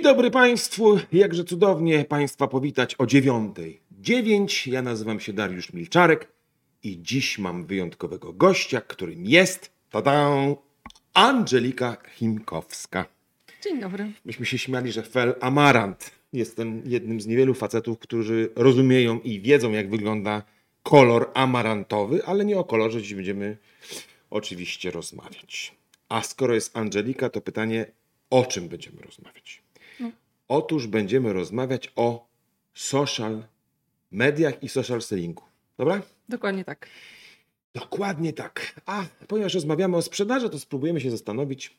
Dzień dobry Państwu, jakże cudownie Państwa powitać o dziewiątej. Dziewięć, ja nazywam się Dariusz Milczarek i dziś mam wyjątkowego gościa, którym jest, tada, Angelika Chimkowska. Dzień dobry. Myśmy się śmiali, że Fel Amarant. Jestem jednym z niewielu facetów, którzy rozumieją i wiedzą, jak wygląda kolor amarantowy, ale nie o kolorze dziś będziemy oczywiście rozmawiać. A skoro jest Angelika, to pytanie, o czym będziemy rozmawiać? Otóż będziemy rozmawiać o social mediach i social sellingu. Dobra? Dokładnie tak. Dokładnie tak. A ponieważ rozmawiamy o sprzedaży, to spróbujemy się zastanowić,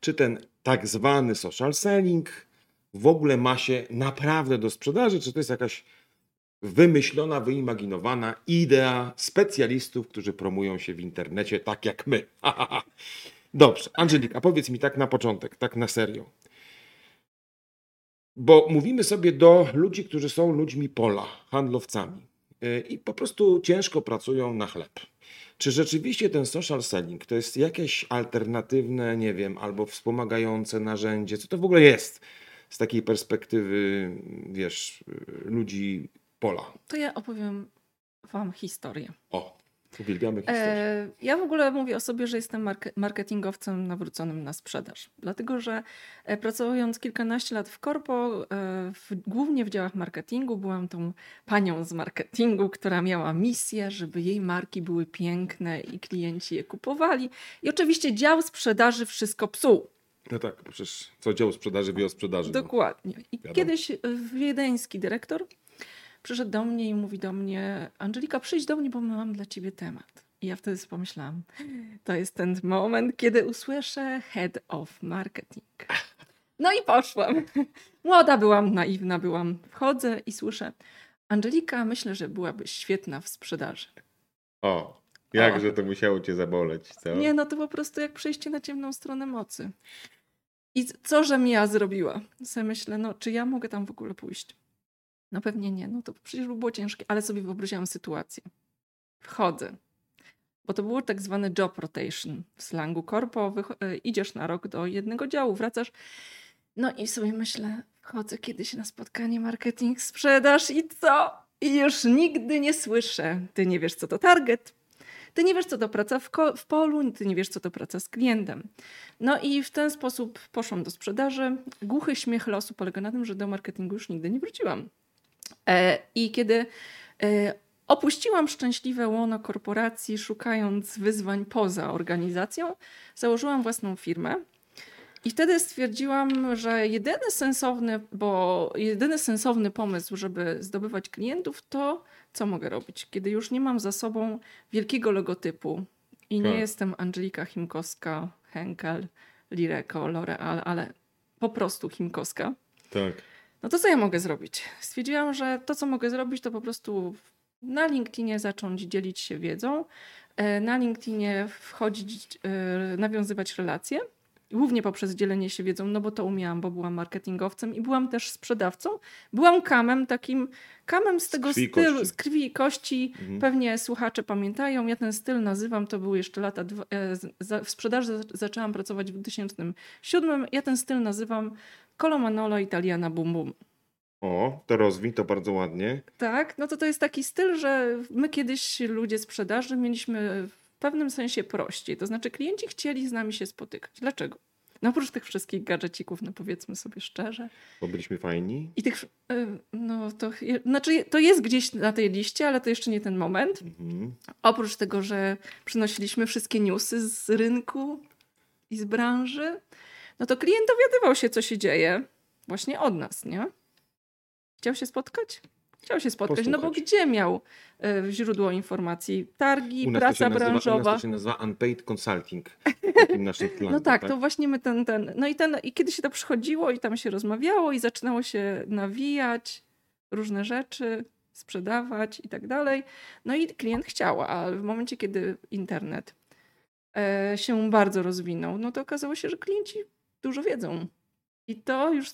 czy ten tak zwany social selling w ogóle ma się naprawdę do sprzedaży, czy to jest jakaś wymyślona, wyimaginowana idea specjalistów, którzy promują się w internecie tak jak my. Dobrze, Angelika, powiedz mi tak na początek, tak na serio. Bo mówimy sobie do ludzi, którzy są ludźmi pola, handlowcami yy, i po prostu ciężko pracują na chleb. Czy rzeczywiście ten social selling to jest jakieś alternatywne, nie wiem, albo wspomagające narzędzie? Co to w ogóle jest z takiej perspektywy, wiesz, yy, ludzi pola? To ja opowiem Wam historię. O, uwielbiamy historię. E, ja w ogóle mówię o sobie, że jestem marke- marketingowcem nawróconym na sprzedaż. Dlatego, że e, pracując kilkanaście lat w korpo, e, w, głównie w działach marketingu, byłam tą panią z marketingu, która miała misję, żeby jej marki były piękne i klienci je kupowali. I oczywiście dział sprzedaży wszystko psuł. No tak, przecież co dział sprzedaży wie o sprzedaży. no. Dokładnie. I Wiadomo. kiedyś wiedeński dyrektor przyszedł do mnie i mówi do mnie: Angelika, przyjdź do mnie, bo mam dla ciebie temat. I ja wtedy sobie pomyślałam, to jest ten moment, kiedy usłyszę head of marketing. No i poszłam. Młoda byłam, naiwna byłam. Wchodzę i słyszę: Angelika, myślę, że byłabyś świetna w sprzedaży. O, jakże to musiało cię zaboleć, co? Nie, no to po prostu jak przejście na ciemną stronę mocy. I co, żem ja zrobiła? Sobie myślę, no czy ja mogę tam w ogóle pójść? No pewnie nie, no to przecież by było ciężkie, ale sobie wyobraziłam sytuację. Wchodzę, bo to było tak zwane job rotation w slangu korpo. E, idziesz na rok do jednego działu, wracasz. No i sobie myślę, wchodzę kiedyś na spotkanie marketing, sprzedaż i co? I już nigdy nie słyszę. Ty nie wiesz, co to target, ty nie wiesz, co to praca w, w polu, ty nie wiesz, co to praca z klientem. No i w ten sposób poszłam do sprzedaży. Głuchy śmiech losu polega na tym, że do marketingu już nigdy nie wróciłam. E, I kiedy e, opuściłam szczęśliwe łono korporacji, szukając wyzwań poza organizacją, założyłam własną firmę. I wtedy stwierdziłam, że jedyny sensowny, bo jedyny sensowny pomysł, żeby zdobywać klientów, to co mogę robić, kiedy już nie mam za sobą wielkiego logotypu i nie Tak. jestem Angelika Chimkowska, Henkel, Lireco, L'Oreal, ale po prostu Chimkowska. Tak. No to co ja mogę zrobić? Stwierdziłam, że to, co mogę zrobić, to po prostu na LinkedInie zacząć dzielić się wiedzą, e, na LinkedInie wchodzić, e, nawiązywać relacje, głównie poprzez dzielenie się wiedzą, no bo to umiałam, bo byłam marketingowcem i byłam też sprzedawcą. Byłam kamem, takim kamem z tego i stylu, kości. z krwi i kości. Mhm. Pewnie słuchacze pamiętają, ja ten styl nazywam, to były jeszcze lata, e, z- w sprzedaży za- zaczęłam pracować w 2007, ja ten styl nazywam Colo Manolo Italiana Bum Bum. O, to rozwij, to bardzo ładnie. Tak, no to to jest taki styl, że my kiedyś ludzie sprzedaży mieliśmy w pewnym sensie prościej. To znaczy klienci chcieli z nami się spotykać. Dlaczego? No oprócz tych wszystkich gadżecików, no powiedzmy sobie szczerze. Bo byliśmy fajni. I tych, y, no to, znaczy to jest gdzieś na tej liście, ale to jeszcze nie ten moment. Mhm. Oprócz tego, że przynosiliśmy wszystkie newsy z rynku i z branży, no to klient dowiadywał się, co się dzieje właśnie od nas, nie? Chciał się spotkać? Chciał się spotkać, no bo Posłuchać. gdzie miał y, źródło informacji? Targi, praca nazywa, u nas branżowa. to się nazywa unpaid consulting. naszym planie, No tak, to właśnie my ten, ten. No i ten, i kiedy się to przychodziło i tam się rozmawiało i zaczynało się nawijać różne rzeczy, sprzedawać i tak dalej. No i klient chciał, a w momencie, kiedy internet e, się bardzo rozwinął, no to okazało się, że klienci dużo wiedzą. I to już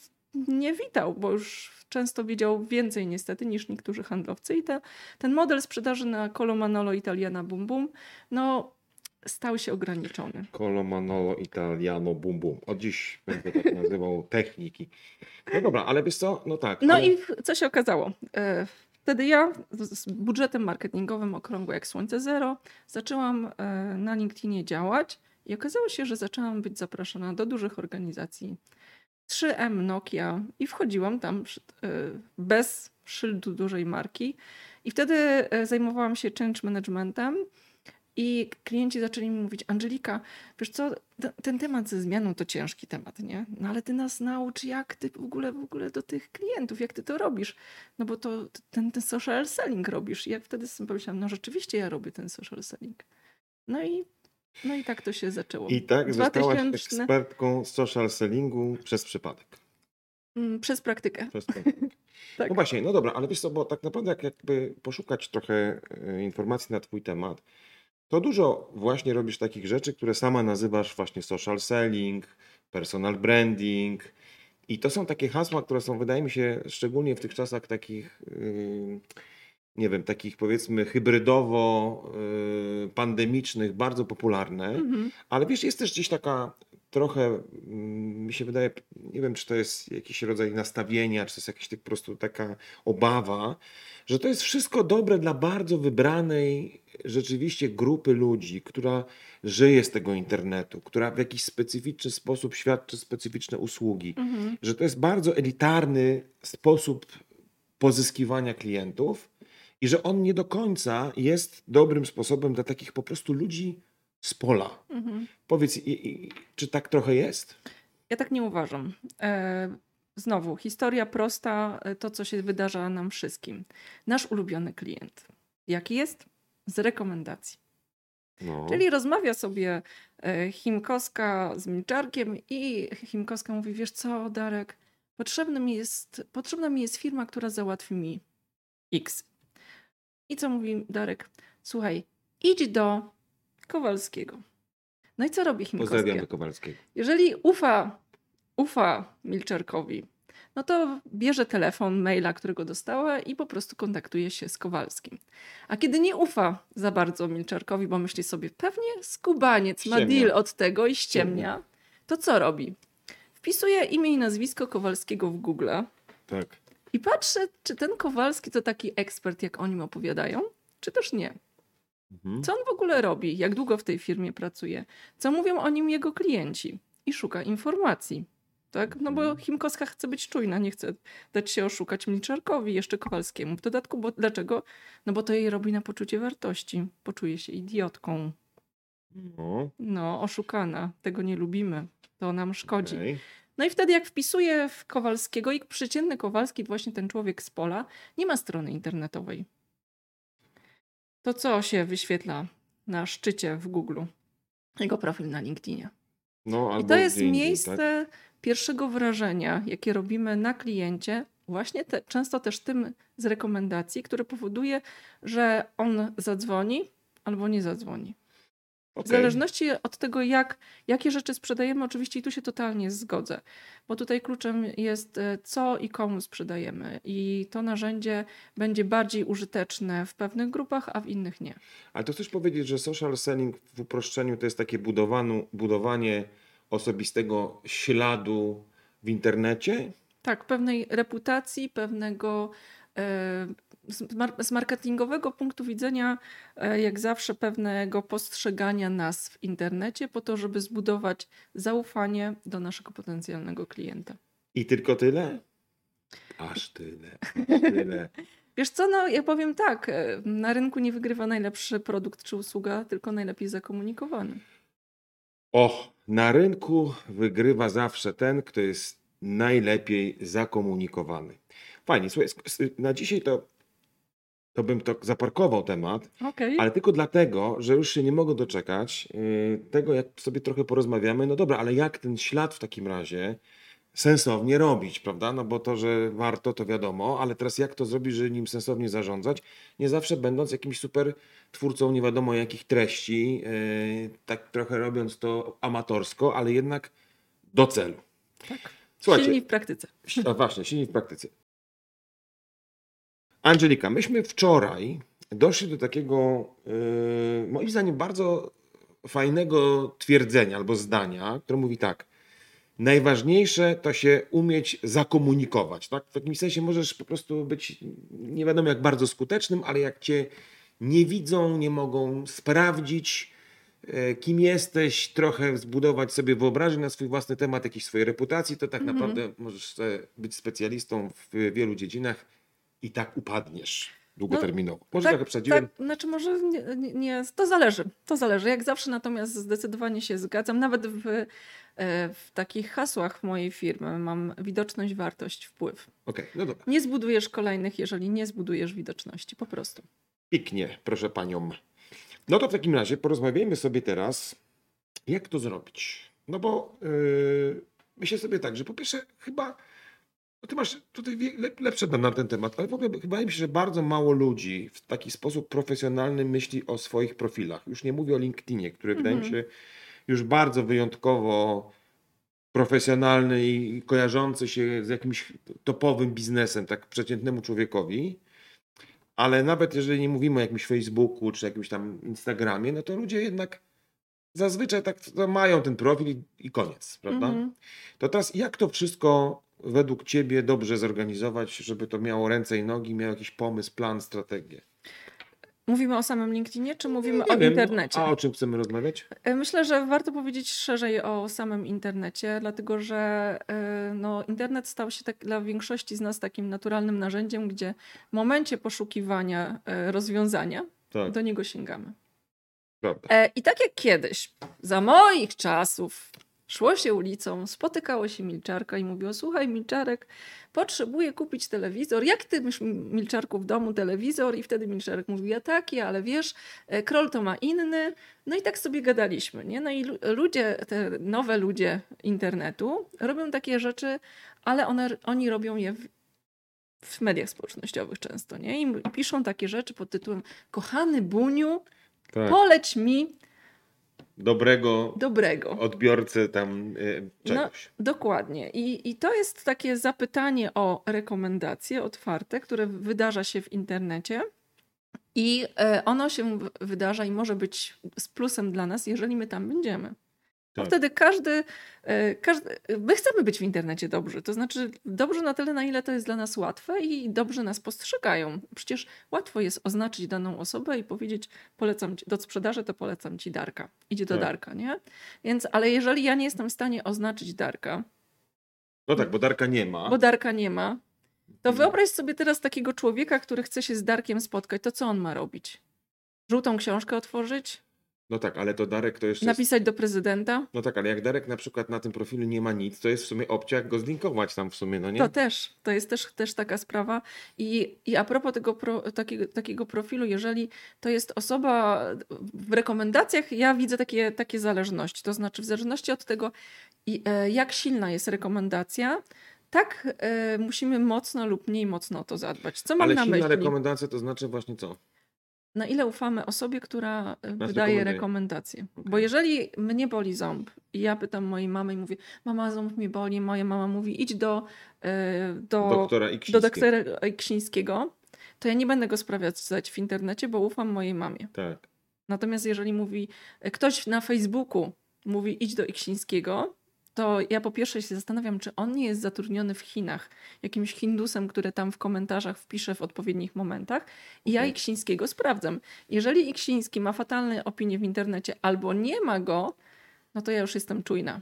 nie witał, bo już często wiedział więcej niestety niż niektórzy handlowcy. I te, ten model sprzedaży na Colo Manolo Italiana Bum Bum, no stał się ograniczony. Colo Manolo Italiano Bum Bum. Od dziś będę tak nazywał techniki. No dobra, ale wiesz co? No tak. No ale... i co się okazało? E, Wtedy ja z budżetem marketingowym okrągłe jak słońce zero zaczęłam e, na LinkedInie działać i okazało się, że zaczęłam być zapraszana do dużych organizacji. 3M Nokia i wchodziłam tam e, bez szyldu dużej marki. I wtedy e, zajmowałam się change managementem i klienci zaczęli mi mówić, Angelika, wiesz co, ten temat ze zmianą to ciężki temat, nie? No ale ty nas naucz, jak ty w ogóle, w ogóle do tych klientów, jak ty to robisz. No bo to ten, ten social selling robisz. I jak wtedy sobie pomyślałam, no rzeczywiście ja robię ten social selling. No i, no i tak to się zaczęło. I tak 2000... zostałaś ekspertką social sellingu przez przypadek. Mm, przez praktykę. Przez praktykę. tak. No właśnie, no dobra, ale wiesz co, bo tak naprawdę jak jakby poszukać trochę e, informacji na twój temat, to dużo właśnie robisz takich rzeczy, które sama nazywasz właśnie social selling, personal branding. I to są takie hasła, które są, wydaje mi się, szczególnie w tych czasach takich, yy, nie wiem, takich powiedzmy hybrydowo-pandemicznych, yy, bardzo popularne. Mhm. Ale wiesz, jest też gdzieś taka trochę, mm, mi się wydaje, nie wiem, czy to jest jakiś rodzaj nastawienia, czy to jest jakaś tak po prostu taka obawa, że to jest wszystko dobre dla bardzo wybranej rzeczywiście grupy ludzi, która żyje z tego internetu, która w jakiś specyficzny sposób świadczy specyficzne usługi, mhm. że to jest bardzo elitarny sposób pozyskiwania klientów i że on nie do końca jest dobrym sposobem dla takich po prostu ludzi z pola. Mhm. Powiedz, czy tak trochę jest? Ja tak nie uważam. E, znowu, historia prosta, e, to co się wydarza nam wszystkim. Nasz ulubiony klient. Jaki jest? Z rekomendacji. No. Czyli rozmawia sobie e, Chimkowska z Milczarkiem i Chimkowska mówi, wiesz co Darek, potrzebna mi jest, potrzebna mi jest firma, która załatwi mi X. I co mówi Darek? Słuchaj, idź do Kowalskiego. No i co robi Chimkowski? Pozdrawiamy Kowalskiego. Jeżeli ufa, ufa Milczarkowi, no to bierze telefon, maila, którego dostała i po prostu kontaktuje się z Kowalskim. A kiedy nie ufa za bardzo Milczarkowi, bo myśli sobie, pewnie skubaniec ściemnia. ma deal od tego i ściemnia, to co robi? Wpisuje imię i nazwisko Kowalskiego w Google. Tak. I patrzę, czy ten Kowalski to taki ekspert, jak o nim opowiadają, czy też nie. Mhm. Co on w ogóle robi? Jak długo w tej firmie pracuje? Co mówią o nim jego klienci? I szuka informacji. Tak? No bo mhm. Chimkowska chce być czujna, nie chce dać się oszukać Milczarkowi, jeszcze Kowalskiemu. W dodatku, bo dlaczego? No bo to jej robi na poczucie wartości. Poczuje się idiotką. No, no oszukana. Tego nie lubimy. To nam szkodzi. Okay. No i wtedy jak wpisuje w Kowalskiego i przeciętny Kowalski, właśnie ten człowiek z pola, nie ma strony internetowej to co się wyświetla na szczycie w Google? Jego profil na LinkedInie. No, I to jest miejsce tak? pierwszego wrażenia, jakie robimy na kliencie, właśnie te, często też tym z rekomendacji, które powoduje, że on zadzwoni albo nie zadzwoni. Okay. W zależności od tego, jak, jakie rzeczy sprzedajemy, oczywiście i tu się totalnie zgodzę, bo tutaj kluczem jest e, co i komu sprzedajemy i to narzędzie będzie bardziej użyteczne w pewnych grupach, a w innych nie. Ale to chcesz powiedzieć, że social selling w uproszczeniu to jest takie budowanie osobistego śladu w internecie? Tak, pewnej reputacji, pewnego e, z marketingowego punktu widzenia, e, jak zawsze, pewnego postrzegania nas w internecie, po to, żeby zbudować zaufanie do naszego potencjalnego klienta. I tylko tyle? Aż tyle. Aż tyle. Wiesz co, no ja powiem tak, e, na rynku nie wygrywa najlepszy produkt czy usługa, tylko najlepiej zakomunikowany. Och, na rynku wygrywa zawsze ten, kto jest najlepiej zakomunikowany. Fajnie, słuchaj, na dzisiaj to to bym to zaparkował temat, okay. ale tylko dlatego, że już się nie mogę doczekać yy, tego, jak sobie trochę porozmawiamy. No dobra, ale jak ten ślad w takim razie sensownie robić, prawda? No bo to, że warto, to wiadomo, ale teraz jak to zrobić, żeby nim sensownie zarządzać, nie zawsze będąc jakimś super twórcą nie wiadomo jakich treści, yy, tak trochę robiąc to amatorsko, ale jednak do celu. Tak. Słuchajcie, silni w praktyce. A właśnie, silni w praktyce. Angelika, myśmy wczoraj doszli do takiego, yy, moim zdaniem, bardzo fajnego twierdzenia albo zdania, które mówi tak. Najważniejsze to się umieć zakomunikować. Tak? W takim sensie możesz po prostu być nie wiadomo jak bardzo skutecznym, ale jak cię nie widzą, nie mogą sprawdzić, e, kim jesteś, trochę zbudować sobie wyobraźnię na swój własny temat, jakiejś swojej reputacji, to tak Mhm. naprawdę możesz być specjalistą w wielu dziedzinach i tak upadniesz długoterminowo. Może trochę przedziłem. Tak, znaczy może nie, nie, to zależy, to zależy. Jak zawsze natomiast zdecydowanie się zgadzam. Nawet w, e, w takich hasłach mojej firmy mam widoczność, wartość, wpływ. Okej, no dobra. Nie zbudujesz kolejnych, jeżeli nie zbudujesz widoczności, po prostu. Pięknie, proszę panią. No to w takim razie porozmawiajmy sobie teraz, jak to zrobić. No bo yy, myślę sobie tak, że po pierwsze chyba, no ty masz tutaj lepsze dane na ten temat, ale w ogóle wydaje mi się, że bardzo mało ludzi w taki sposób profesjonalny myśli o swoich profilach. Już nie mówię o LinkedInie, który wydaje mi Mhm. się już bardzo wyjątkowo profesjonalny i kojarzący się z jakimś topowym biznesem, tak przeciętnemu człowiekowi. Ale nawet jeżeli nie mówimy o jakimś Facebooku czy jakimś tam Instagramie, no to ludzie jednak zazwyczaj tak mają ten profil i, i koniec, prawda? Mhm. To teraz jak to wszystko według Ciebie dobrze zorganizować, żeby to miało ręce i nogi, miało jakiś pomysł, plan, strategię? Mówimy o samym LinkedInie, czy mówimy Nie o wiem, internecie? A o czym chcemy rozmawiać? E, Myślę, że warto powiedzieć szerzej o samym internecie, dlatego że e, no, internet stał się tak dla większości z nas takim naturalnym narzędziem, gdzie w momencie poszukiwania e, rozwiązania Tak, do niego sięgamy. prawda. I tak jak kiedyś, za moich czasów, szło się ulicą, spotykało się Milczarka i mówiło: Słuchaj, Milczarek, potrzebuję kupić telewizor. Jak ty masz, Milczarku, w domu telewizor? I wtedy Milczarek mówił: Ja taki, ale wiesz, e, Kroll to ma inny. No i tak sobie gadaliśmy. Nie? No i lu- ludzie, te nowe ludzie internetu robią takie rzeczy, ale one, oni robią je w, w mediach społecznościowych często. Nie? I piszą takie rzeczy pod tytułem: Kochany Buniu, Tak. poleć mi Dobrego dobrego. odbiorcę tam y, czegoś. Dokładnie. I, I to jest takie zapytanie o rekomendacje otwarte, które wydarza się w internecie. I e, ono się wydarza i może być z plusem dla nas, jeżeli my tam będziemy. Tak. wtedy każdy, e, każdy. My chcemy być w internecie dobrzy. To znaczy, dobrze na tyle, na ile to jest dla nas łatwe i dobrze nas postrzegają. Przecież łatwo jest oznaczyć daną osobę i powiedzieć, polecam ci, do sprzedaży, to polecam ci Darka. Idzie do Tak. Darka, nie? Więc, ale jeżeli ja nie jestem w stanie oznaczyć Darka, No tak, bo Darka nie ma. bo Darka nie ma, to Mhm. wyobraź sobie teraz takiego człowieka, który chce się z Darkiem spotkać, to co on ma robić? Żółtą książkę otworzyć? No tak, ale to Darek to jeszcze jest... Napisać do prezydenta? No tak, ale jak Darek na przykład na tym profilu nie ma nic, to jest w sumie opcja, jak go zlinkować tam w sumie, no nie? To też, to jest też, też taka sprawa. I, i a propos tego pro, takiego, takiego profilu, jeżeli to jest osoba w rekomendacjach, ja widzę takie, takie zależności. To znaczy, w zależności od tego, e, jak silna jest rekomendacja, tak e, musimy mocno lub mniej mocno o to zadbać. Co mam ale na silna myśli? rekomendacja to znaczy właśnie co? Na ile ufamy osobie, która e, Nas wydaje rekomendacje? Bo Okej. jeżeli mnie boli ząb i ja pytam mojej mamy i mówię, mama ząb mi boli, moja mama mówi idź do, e, do, Doktora do Iksińskiego. doktora Ksińskiego, to ja nie będę go sprawdzać w internecie, bo ufam mojej mamie. Tak. Natomiast jeżeli mówi e, ktoś na Facebooku mówi idź do Iksińskiego, to ja po pierwsze się zastanawiam, czy on nie jest zatrudniony w Chinach jakimś Hindusem, który tam w komentarzach wpisze w odpowiednich momentach. I ja. Iksińskiego sprawdzam. Jeżeli Iksiński ma fatalne opinie w internecie albo nie ma go, no to ja już jestem czujna.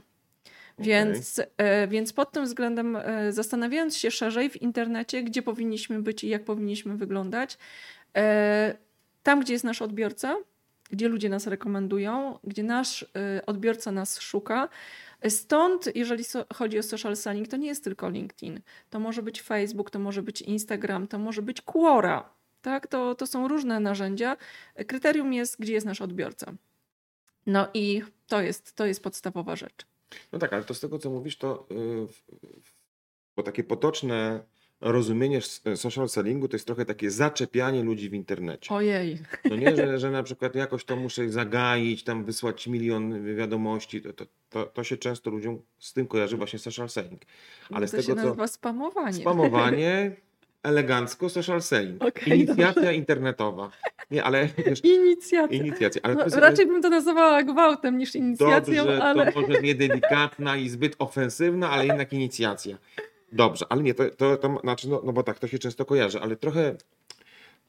Więc, e, więc pod tym względem, e, zastanawiając się szerzej w internecie, gdzie powinniśmy być i jak powinniśmy wyglądać, e, tam, gdzie jest nasz odbiorca, gdzie ludzie nas rekomendują, gdzie nasz e, odbiorca nas szuka. Stąd, jeżeli chodzi o social selling, to nie jest tylko LinkedIn. To może być Facebook, to może być Instagram, to może być Quora. Tak? To, to są różne narzędzia. Kryterium jest, gdzie jest nasz odbiorca. No i to jest, to jest podstawowa rzecz. No tak, ale to z tego, co mówisz, to yy, bo takie potoczne rozumienie s- social sellingu to jest trochę takie zaczepianie ludzi w internecie. Ojej. No nie, że, że na przykład jakoś to muszę zagaić, tam wysłać milion wiadomości, to, to, to, to się często ludziom z tym kojarzy właśnie social selling. Ale z to tego, się co- nazywa spamowanie. Spamowanie, elegancko social selling. Okej, Inicjacja internetowa. Nie, ale wiesz, Inicjacja. inicjacja. Ale No, jest, raczej bym to nazywała gwałtem niż inicjacją, Dobrze, ale to może niedelikatna i zbyt ofensywna, ale jednak inicjacja. Dobrze, ale nie, to, to, to znaczy, no, no bo tak, to się często kojarzy, ale trochę,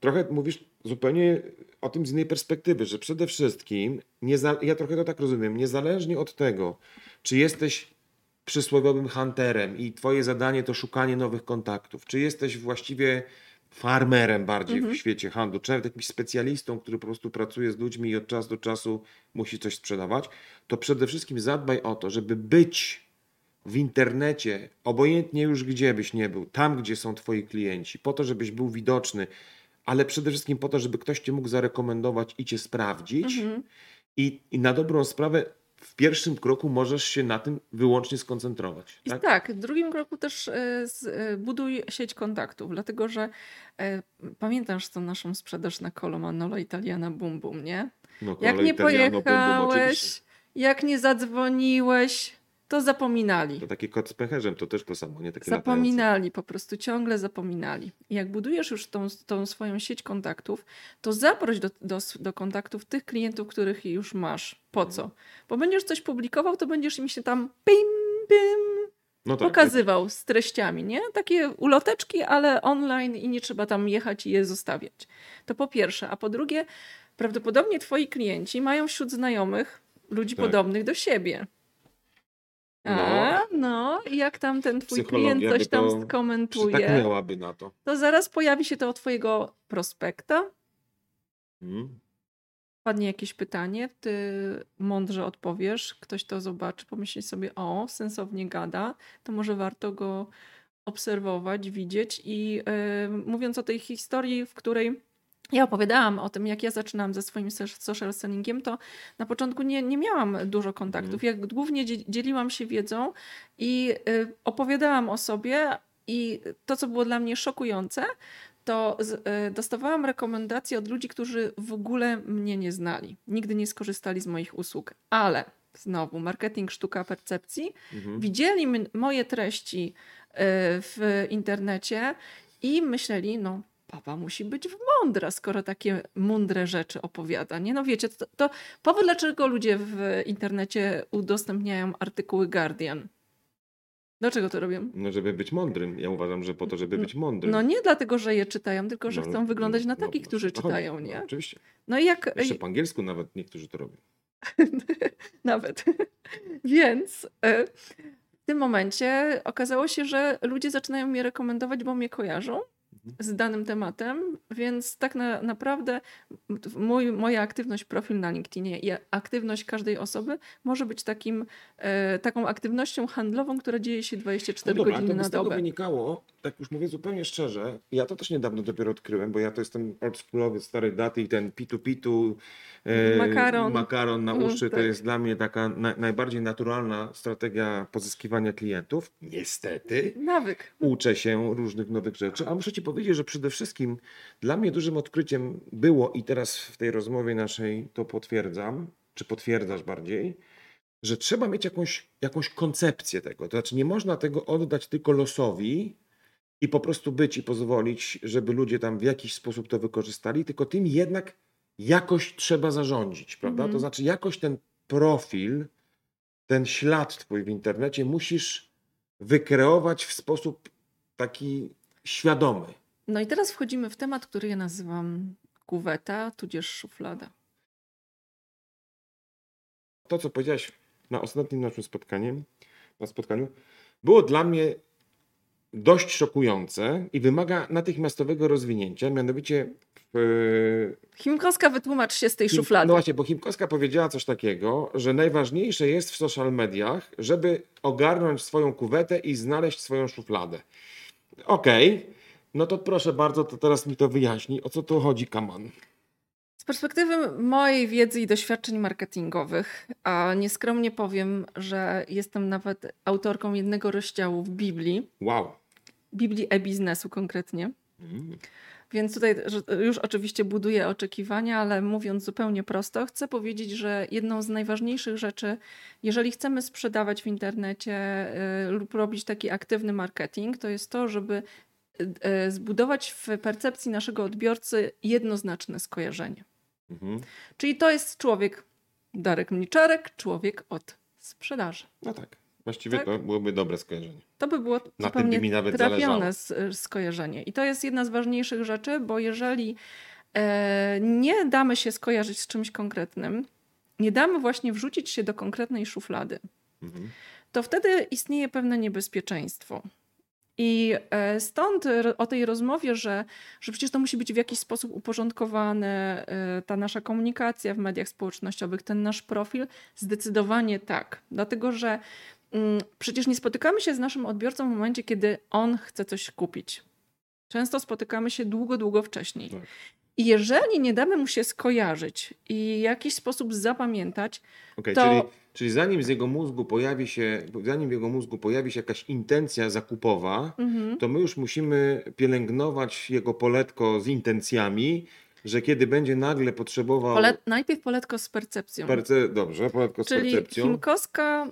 trochę mówisz zupełnie o tym z innej perspektywy, że przede wszystkim, nieza, ja trochę to tak rozumiem, niezależnie od tego, czy jesteś przysłowiowym hunterem i twoje zadanie to szukanie nowych kontaktów, czy jesteś właściwie farmerem bardziej Mhm. w świecie handlu, czy nawet jakimś specjalistą, który po prostu pracuje z ludźmi i od czasu do czasu musi coś sprzedawać, to przede wszystkim zadbaj o to, żeby być w internecie, obojętnie już gdzie byś nie był, tam gdzie są twoi klienci, po to, żebyś był widoczny, ale przede wszystkim po to, żeby ktoś cię mógł zarekomendować i cię sprawdzić. Mhm. I, I na dobrą sprawę w pierwszym kroku możesz się na tym wyłącznie skoncentrować. I Tak? tak, w drugim kroku też e, e, buduj sieć kontaktów, dlatego że e, pamiętasz tą naszą sprzedaż na Colo Manolo Italiana Bum Bum, nie? No, Jak nie Italiano, bum, bum, pojechałeś, oczywiście. jak nie zadzwoniłeś, to zapominali. To taki kot z pęcherzem, to też to samo, nie takie latające. Zapominali, po prostu ciągle zapominali. I jak budujesz już tą, tą swoją sieć kontaktów, to zaproś do, do, do kontaktów tych klientów, których już masz. Po co? Bo będziesz coś publikował, to będziesz im się tam pim, pim, No tak, pokazywał z treściami, nie? Takie uloteczki, ale online i nie trzeba tam jechać i je zostawiać. To po pierwsze. A po drugie, prawdopodobnie twoi klienci mają wśród znajomych ludzi Tak. podobnych do siebie. A, no, i jak tam ten twój klient coś tam to skomentuje, Przytaknęłaby na to. to zaraz pojawi się to od twojego prospekta, Mm. padnie jakieś pytanie, ty mądrze odpowiesz, ktoś to zobaczy, pomyśli sobie, o, sensownie gada, to może warto go obserwować, widzieć. I e, mówiąc o tej historii, w której ja opowiadałam o tym, jak ja zaczynałam ze swoim so- social sellingiem, to na początku nie, nie miałam dużo kontaktów. Ja głównie dzie- dzieliłam się wiedzą i y, opowiadałam o sobie i to, co było dla mnie szokujące, to y, dostawałam rekomendacje od ludzi, którzy w ogóle mnie nie znali. Nigdy nie skorzystali z moich usług. Ale znowu, marketing, sztuka percepcji, Mhm. widzieli moje treści y, w internecie i myśleli, no papa musi być mądra, skoro takie mądre rzeczy opowiada. Nie, no wiecie, to, to powód, dlaczego ludzie w internecie udostępniają artykuły Guardian. Dlaczego to robią? No, żeby być mądrym. Ja uważam, że po to, żeby być mądrym. No nie dlatego, że je czytają, tylko że No, chcą wyglądać na no, takich, no, którzy no, czytają, no, nie? Oczywiście. No i jak... Jeszcze po angielsku nawet niektórzy to robią. Nawet. Więc e, w tym momencie okazało się, że ludzie zaczynają mnie rekomendować, bo mnie kojarzą. Z danym tematem, więc tak na, naprawdę mój, moja aktywność, profil na LinkedInie i aktywność każdej osoby może być takim, e, taką aktywnością handlową, która dzieje się 24 No dobra, godziny to na z tego dobę. wynikało, tak już mówię zupełnie szczerze, ja to też niedawno dopiero odkryłem, bo ja to jestem oldschoolowy starej daty i ten pitu pitu, e, Makaron. makaron na Mm, uszy, to tak. jest dla mnie taka na, najbardziej naturalna strategia pozyskiwania klientów. Niestety. Nawyk. uczę się różnych nowych rzeczy, a muszę Ci powiedzieć, że przede wszystkim dla mnie dużym odkryciem było i teraz w tej rozmowie naszej to potwierdzam, czy potwierdzasz bardziej, że trzeba mieć jakąś, jakąś koncepcję tego. To znaczy nie można tego oddać tylko losowi i po prostu być i pozwolić, żeby ludzie tam w jakiś sposób to wykorzystali, tylko tym jednak jakoś trzeba zarządzić, prawda? Mhm. To znaczy jakoś ten profil, ten ślad twój w internecie musisz wykreować w sposób taki świadomy. No i teraz wchodzimy w temat, który ja nazywam kuweta, tudzież szuflada. To, co powiedziałeś na ostatnim naszym spotkaniu, na spotkaniu, było dla mnie dość szokujące i wymaga natychmiastowego rozwinięcia, mianowicie w Chimkowska, wytłumacz się z tej Him- szuflady. No właśnie, bo Chimkowska powiedziała coś takiego, że najważniejsze jest w social mediach, żeby ogarnąć swoją kuwetę i znaleźć swoją szufladę. Okej, no to proszę bardzo, to teraz mi to wyjaśni, o co tu chodzi, Kaman. Z perspektywy mojej wiedzy i doświadczeń marketingowych, a nieskromnie powiem, że jestem nawet autorką jednego rozdziału w Biblii, Wow. Biblii e-biznesu konkretnie. Mm. Więc tutaj już oczywiście buduję oczekiwania, ale mówiąc zupełnie prosto, chcę powiedzieć, że jedną z najważniejszych rzeczy, jeżeli chcemy sprzedawać w internecie y, lub robić taki aktywny marketing, to jest to, żeby zbudować w percepcji naszego odbiorcy jednoznaczne skojarzenie. Mhm. Czyli to jest człowiek, Darek Mniczarek, człowiek od sprzedaży. No tak. Właściwie Tak? to byłoby dobre skojarzenie. To by było tym zupełnie by mi nawet trafione s- skojarzenie. I to jest jedna z ważniejszych rzeczy, bo jeżeli e, nie damy się skojarzyć z czymś konkretnym, nie damy właśnie wrzucić się do konkretnej szuflady, Mhm. to wtedy istnieje pewne niebezpieczeństwo. I e, stąd o tej rozmowie, że, że przecież to musi być w jakiś sposób uporządkowane, e, ta nasza komunikacja w mediach społecznościowych, ten nasz profil, zdecydowanie tak. Dlatego, że mm, przecież nie spotykamy się z naszym odbiorcą w momencie, kiedy on chce coś kupić. Często spotykamy się długo, długo wcześniej. Tak. I jeżeli nie damy mu się skojarzyć i w jakiś sposób zapamiętać, Okej, To- czyli, czyli zanim z jego mózgu pojawi się, zanim w jego mózgu pojawi się jakaś intencja zakupowa, mhm, to my już musimy pielęgnować jego poletko z intencjami, że kiedy będzie nagle potrzebował. pole, najpierw poletko z percepcją. Perce... Dobrze, poletko z Czyli percepcją. Chimkowska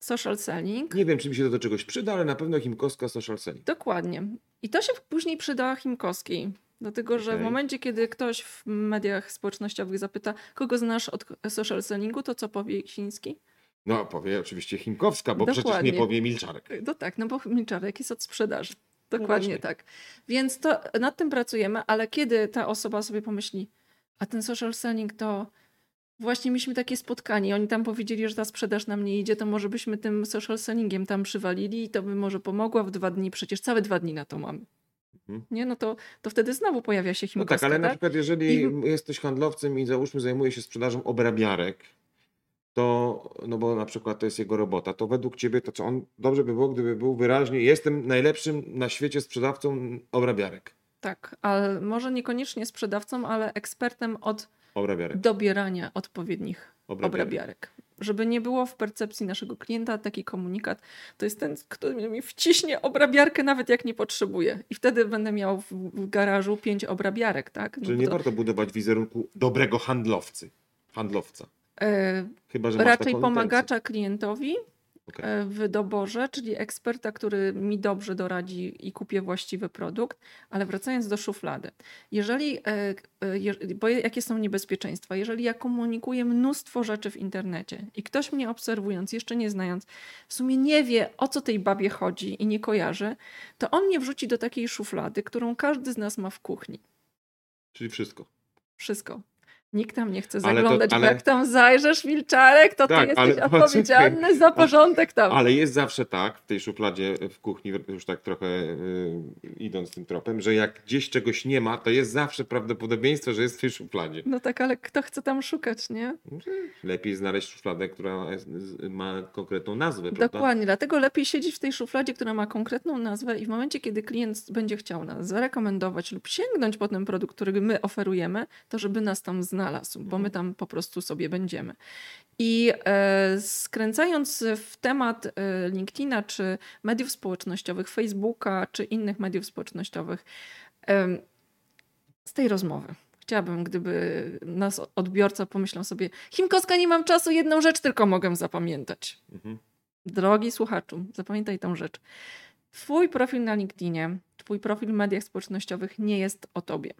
social selling. Nie wiem, czy mi się to do czegoś przyda, ale na pewno Chimkowska social selling. Dokładnie. I to się później przyda Chimkowskiej. Dlatego, że w momencie, kiedy ktoś w mediach społecznościowych zapyta, kogo znasz od social sellingu, to co powie Chiński? No, powie oczywiście Chimkowska, bo przecież nie Dokładnie. powie Milczarek. No tak, no bo Milczarek jest od sprzedaży. No Dokładnie właśnie. tak. Więc to nad tym pracujemy, ale kiedy ta osoba sobie pomyśli, a ten social selling to właśnie mieliśmy takie spotkanie, oni tam powiedzieli, że ta sprzedaż nam nie idzie, to może byśmy tym social sellingiem tam przywalili i to by może pomogło w dwa dni, przecież całe dwa dni na to mamy. Mhm. Nie, no to, to wtedy znowu pojawia się No Chimkowska, tak, ale na tak? przykład jeżeli I- jesteś handlowcem i załóżmy zajmuje się sprzedażą obrabiarek, to, no bo na przykład to jest jego robota, to według ciebie to co on, dobrze by było, gdyby był wyraźnie, jestem najlepszym na świecie sprzedawcą obrabiarek. Tak, ale może niekoniecznie sprzedawcą, ale ekspertem od Obrabiarek. dobierania odpowiednich Obrabiarek. obrabiarek. Żeby nie było w percepcji naszego klienta taki komunikat, to jest ten, który mi wciśnie obrabiarkę nawet jak nie potrzebuje. I wtedy będę miał w, garażu pięć obrabiarek, tak? No Czyli nie to, warto budować wizerunku dobrego handlowcy, handlowca. e, Chyba, że raczej pomagacza klientowi intencję. E, w doborze, czyli eksperta, który mi dobrze doradzi i kupię właściwy produkt, ale wracając do szuflady. Jeżeli, e, e, bo jakie są niebezpieczeństwa? Jeżeli ja komunikuję mnóstwo rzeczy w internecie i ktoś mnie obserwując, jeszcze nie znając, w sumie nie wie, o co tej babie chodzi i nie kojarzy, to on mnie wrzuci do takiej szuflady, którą każdy z nas ma w kuchni. Czyli wszystko. Wszystko. Nikt tam nie chce Ale to- zaglądać, ale- jak tam zajrzysz, Milczarek, to ty Tak, ale jesteś poczekaj. odpowiedzialny za porządek tam. Ale jest zawsze tak, w tej szufladzie w kuchni, już tak trochę y, idąc tym tropem, że jak gdzieś czegoś nie ma, to jest zawsze prawdopodobieństwo, że jest w tej szufladzie. No tak, ale kto chce tam szukać, nie? Lepiej znaleźć szufladę, która ma konkretną nazwę, prawda? Dokładnie, dlatego lepiej siedzieć w tej szufladzie, która ma konkretną nazwę i w momencie, kiedy klient będzie chciał nas zarekomendować lub sięgnąć po ten produkt, który my oferujemy, to żeby nas tam znalazł, bo my tam po prostu sobie będziemy. I e, skręcając w temat e, LinkedIna, czy mediów społecznościowych, Facebooka, czy innych mediów społecznościowych, z tej rozmowy. Chciałabym, gdyby nas odbiorca pomyślał sobie, Chimkowska, nie mam czasu, jedną rzecz tylko mogę zapamiętać. Mhm. Drogi słuchaczu, zapamiętaj tą rzecz. Twój profil na LinkedInie, twój profil w mediach społecznościowych nie jest o tobie.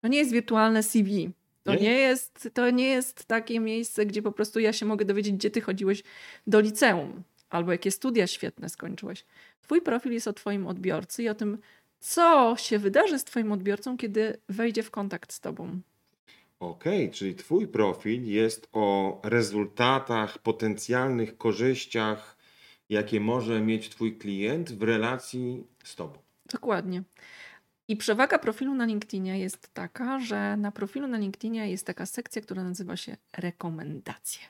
To nie jest wirtualne CV. To Nie? nie, jest, to nie jest takie miejsce, gdzie po prostu ja się mogę dowiedzieć, gdzie ty chodziłeś do liceum albo jakie studia świetne skończyłeś. Twój profil jest o twoim odbiorcy i o tym, co się wydarzy z twoim odbiorcą, kiedy wejdzie w kontakt z tobą. Okej, czyli twój profil jest o rezultatach, potencjalnych korzyściach, jakie może mieć twój klient w relacji z tobą. Dokładnie. I przewaga profilu na LinkedInie jest taka, że na profilu na LinkedInie jest taka sekcja, która nazywa się rekomendacje.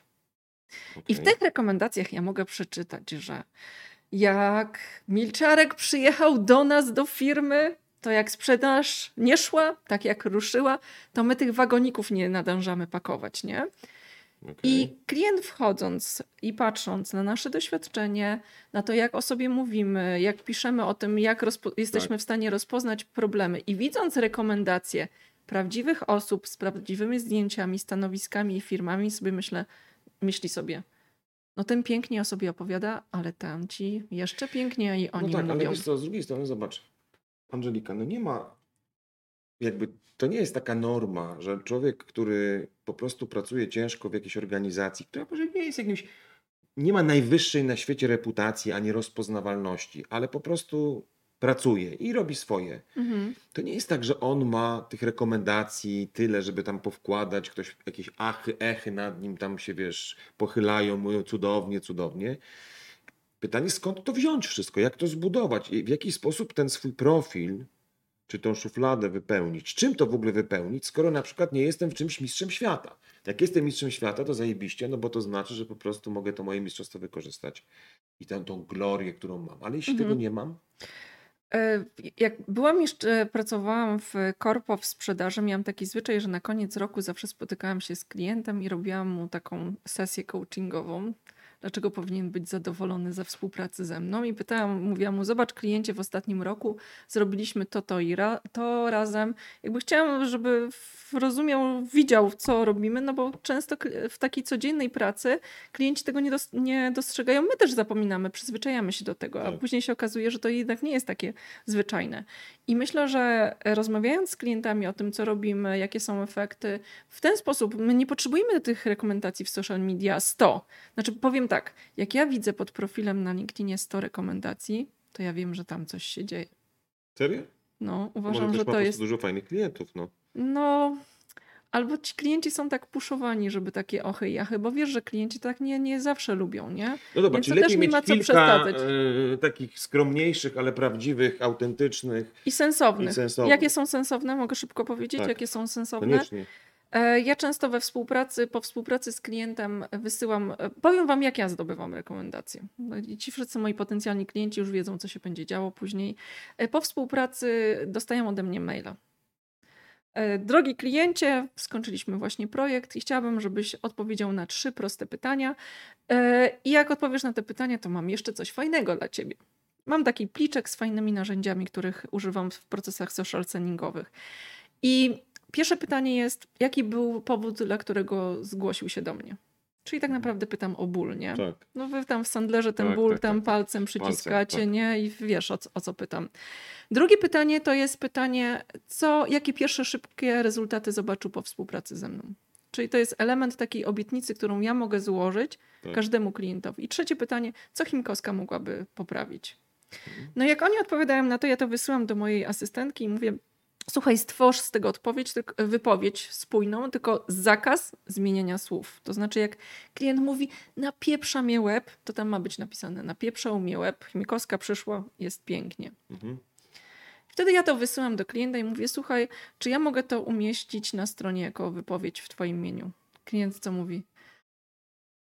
I w tych rekomendacjach ja mogę przeczytać, że jak Milczarek przyjechał do nas do firmy, to jak sprzedaż nie szła, tak jak ruszyła, to my tych wagoników nie nadążamy pakować, nie? Okej. I klient wchodząc i patrząc na nasze doświadczenie, na to, jak o sobie mówimy, jak piszemy o tym, jak jesteśmy Tak. w stanie rozpoznać problemy i widząc rekomendacje prawdziwych osób z prawdziwymi zdjęciami, stanowiskami i firmami, sobie myślę, myśli sobie, no ten pięknie o sobie opowiada, ale tamci jeszcze piękniej o No nim tak, ale mówią. wiesz co, z drugiej strony zobacz. Angelika, no nie ma, jakby to nie jest taka norma, że człowiek, który po prostu pracuje ciężko w jakiejś organizacji, która może nie jest jakimś, nie ma najwyższej na świecie reputacji ani rozpoznawalności, ale po prostu pracuje i robi swoje. Mhm. To nie jest tak, że on ma tych rekomendacji tyle, żeby tam powkładać, ktoś jakieś achy, echy nad nim tam się, wiesz, pochylają, mówią cudownie, cudownie. Pytanie, skąd to wziąć wszystko, jak to zbudować i w jaki sposób ten swój profil, czy tą szufladę wypełnić, czym to w ogóle wypełnić, skoro na przykład nie jestem w czymś mistrzem świata. Jak jestem mistrzem świata, to zajebiście, no bo to znaczy, że po prostu mogę to moje mistrzostwo wykorzystać i tę tą glorię, którą mam. Ale jeśli Mhm. tego nie mam, E, Jak byłam jeszcze, pracowałam w korpo w sprzedaży, miałam taki zwyczaj, że na koniec roku zawsze spotykałam się z klientem i robiłam mu taką sesję coachingową. Dlaczego powinien być zadowolony ze współpracy ze mną? I pytałam, mówiłam mu, zobacz kliencie, w ostatnim roku zrobiliśmy to, to i ra, to razem. Jakby chciałam, żeby rozumiał, widział, co robimy, no bo często w takiej codziennej pracy klienci tego nie, dos- nie dostrzegają. My też zapominamy, przyzwyczajamy się do tego, a Tak. później się okazuje, że to jednak nie jest takie zwyczajne. I myślę, że rozmawiając z klientami o tym, co robimy, jakie są efekty, w ten sposób my nie potrzebujemy tych rekomendacji w social media 100. Znaczy, powiem tak, jak ja widzę pod profilem na LinkedInie 100 rekomendacji, to ja wiem, że tam coś się dzieje. serio? No, Może uważam, też że to jest. dużo fajnych klientów, no. No, albo ci klienci są tak puszowani, żeby takie ochy i jachy, bo wiesz, że klienci tak nie, nie zawsze lubią, nie? No dobra, Więc czyli to też nie ma co przesadzać. e, takich skromniejszych, ale prawdziwych, autentycznych I sensownych. i sensownych. Jakie są sensowne? Mogę szybko powiedzieć, Tak. jakie są sensowne? Koniecznie. E, Ja często we współpracy, po współpracy z klientem wysyłam, e, powiem wam jak ja zdobywam rekomendacje. No Ci wszyscy moi potencjalni klienci już wiedzą, co się będzie działo później. E, Po współpracy dostają ode mnie maila. Drogi kliencie, skończyliśmy właśnie projekt i chciałabym, żebyś odpowiedział na trzy proste pytania. I jak odpowiesz na te pytania, to mam jeszcze coś fajnego dla ciebie. Mam taki pliczek z fajnymi narzędziami, których używam w procesach social sellingowych. I pierwsze pytanie jest, jaki był powód, dla którego zgłosił się do mnie? Czyli tak naprawdę pytam o ból, nie? Tak. No wy tam w Sandlerze ten Tak, ból tak, tam tak. palcem przyciskacie, tak. nie? I wiesz o, co- o co pytam. Drugie pytanie to jest pytanie, co, jakie pierwsze szybkie rezultaty zobaczył po współpracy ze mną? Czyli to jest element takiej obietnicy, którą ja mogę złożyć Tak. każdemu klientowi. I trzecie pytanie, co Chimkowska mogłaby poprawić? Mhm. No jak oni odpowiadają na to, ja to wysyłam do mojej asystentki i mówię, słuchaj, stwórz z tego odpowiedź, tylko, wypowiedź spójną, tylko zakaz zmieniania słów. To znaczy jak klient mówi, napieprza mnie łeb, to tam ma być napisane, napieprzał mnie łeb, Chimikowska przyszła, jest pięknie. Mhm. Wtedy ja to wysyłam do klienta i mówię, słuchaj, czy ja mogę to umieścić na stronie jako wypowiedź w twoim imieniu? Klient co mówi?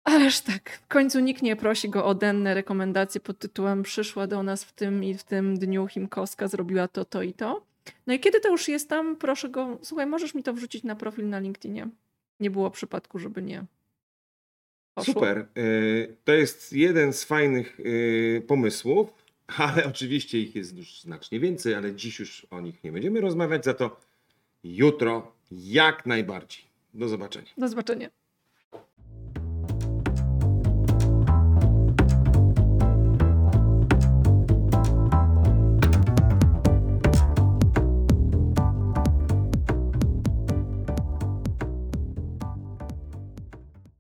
Ależ tak, w końcu nikt nie prosi go o denne rekomendacje pod tytułem przyszła do nas w tym i w tym dniu Chimkowska, zrobiła to, to i to. No i kiedy to już jest tam, proszę go, słuchaj, możesz mi to wrzucić na profil na LinkedInie? Nie było przypadku, żeby nie. poszło. Super. Y, To jest jeden z fajnych y, pomysłów, ale oczywiście ich jest już znacznie więcej, ale dziś już o nich nie będziemy rozmawiać, za to jutro jak najbardziej. Do zobaczenia. Do zobaczenia.